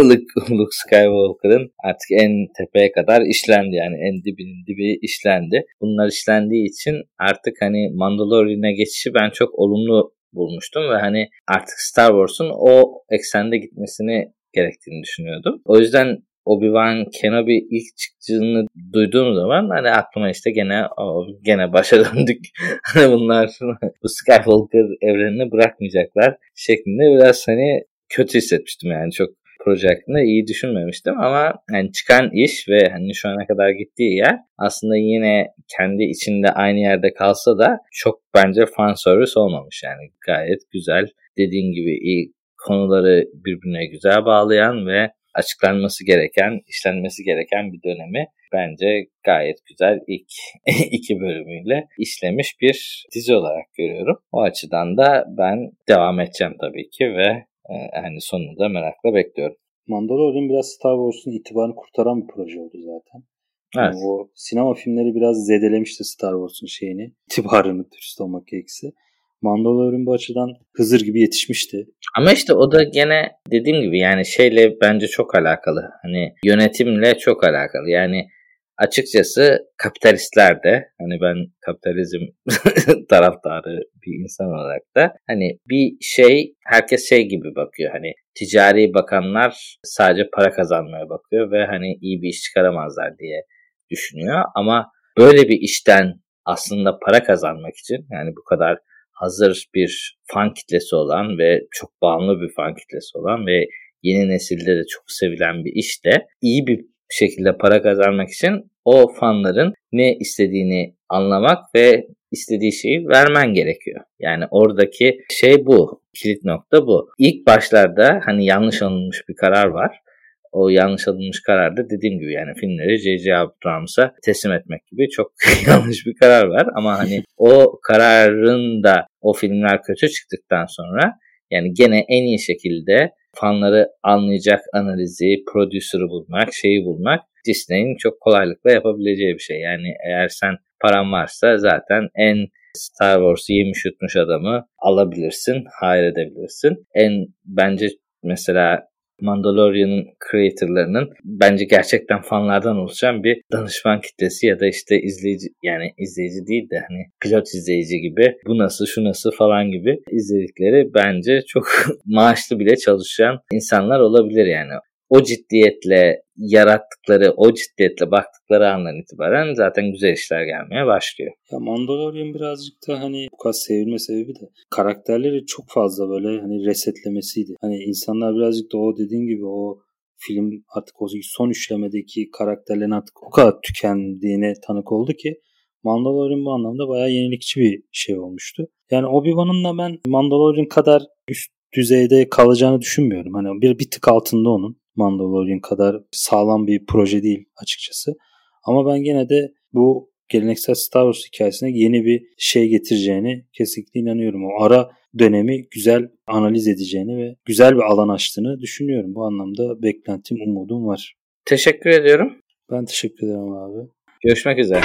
Luke Skywalker'ın artık en tepeye kadar işlendi. Yani en dibinin dibi işlendi. Bunlar işlendiği için artık hani Mandalorian'a geçişi ben çok olumlu bulmuştum ve hani artık Star Wars'un o eksende gitmesini gerektiğini düşünüyordum. O yüzden Obi-Wan Kenobi ilk çıktığını duyduğum zaman hani aklıma işte gene gene başa döndük. Hani bunlar bu Skywalker evrenini bırakmayacaklar şeklinde biraz hani kötü hissetmiştim yani çok proje hakkında iyi düşünmemiştim ama yani çıkan iş ve hani şu ana kadar gittiği yer aslında yine kendi içinde aynı yerde kalsa da çok bence fan service olmamış yani gayet güzel dediğin gibi iyi konuları birbirine güzel bağlayan ve açıklanması gereken, işlenmesi gereken bir dönemi bence gayet güzel ilk iki bölümüyle işlemiş bir dizi olarak görüyorum. O açıdan da ben devam edeceğim tabii ki ve e, yani sonunu da merakla bekliyorum. Mandalorian biraz Star Wars'un itibarını kurtaran bir proje oldu zaten. Evet. Yani o sinema filmleri biraz zedelemişti Star Wars'un şeyini, itibarını dürüst olmak gerekirse. Mandalorian bu açıdan Hızır gibi yetişmişti. Ama işte o da gene dediğim gibi yani şeyle bence çok alakalı. Hani yönetimle çok alakalı. Yani açıkçası kapitalistler de hani ben kapitalizm taraftarı bir insan olarak da hani bir şey herkes şey gibi bakıyor hani ticari bakanlar sadece para kazanmaya bakıyor ve hani iyi bir iş çıkaramazlar diye düşünüyor ama böyle bir işten aslında para kazanmak için yani bu kadar hazır bir fan kitlesi olan ve çok bağımlı bir fan kitlesi olan ve yeni nesilde de çok sevilen bir işte iyi bir şekilde para kazanmak için o fanların ne istediğini anlamak ve istediği şeyi vermen gerekiyor. Yani oradaki şey bu. Kilit nokta bu. İlk başlarda hani yanlış alınmış bir karar var o yanlış alınmış kararda dediğim gibi yani filmleri J.J. Abrams'a teslim etmek gibi çok yanlış bir karar var. Ama hani o kararın da o filmler kötü çıktıktan sonra yani gene en iyi şekilde fanları anlayacak analizi, prodüsörü bulmak, şeyi bulmak Disney'in çok kolaylıkla yapabileceği bir şey. Yani eğer sen paran varsa zaten en Star Wars'u yemiş yutmuş adamı alabilirsin, hayır edebilirsin. En bence mesela Mandalorian'ın creatorlarının bence gerçekten fanlardan oluşan bir danışman kitlesi ya da işte izleyici yani izleyici değil de hani pilot izleyici gibi bu nasıl şu nasıl falan gibi izledikleri bence çok maaşlı bile çalışan insanlar olabilir yani o ciddiyetle yarattıkları, o ciddiyetle baktıkları andan itibaren zaten güzel işler gelmeye başlıyor. Ya Mandalorian birazcık da hani bu kadar sevilme sebebi de karakterleri çok fazla böyle hani resetlemesiydi. Hani insanlar birazcık da o dediğin gibi o film artık o son üçlemedeki karakterlerin artık o kadar tükendiğine tanık oldu ki Mandalorian bu anlamda bayağı yenilikçi bir şey olmuştu. Yani Obi-Wan'ın da ben Mandalorian kadar üst düzeyde kalacağını düşünmüyorum. Hani bir, bir tık altında onun. Mandalorian kadar sağlam bir proje değil açıkçası. Ama ben gene de bu geleneksel Star Wars hikayesine yeni bir şey getireceğini kesinlikle inanıyorum. O ara dönemi güzel analiz edeceğini ve güzel bir alan açtığını düşünüyorum. Bu anlamda beklentim, umudum var. Teşekkür ediyorum. Ben teşekkür ederim abi. Görüşmek üzere.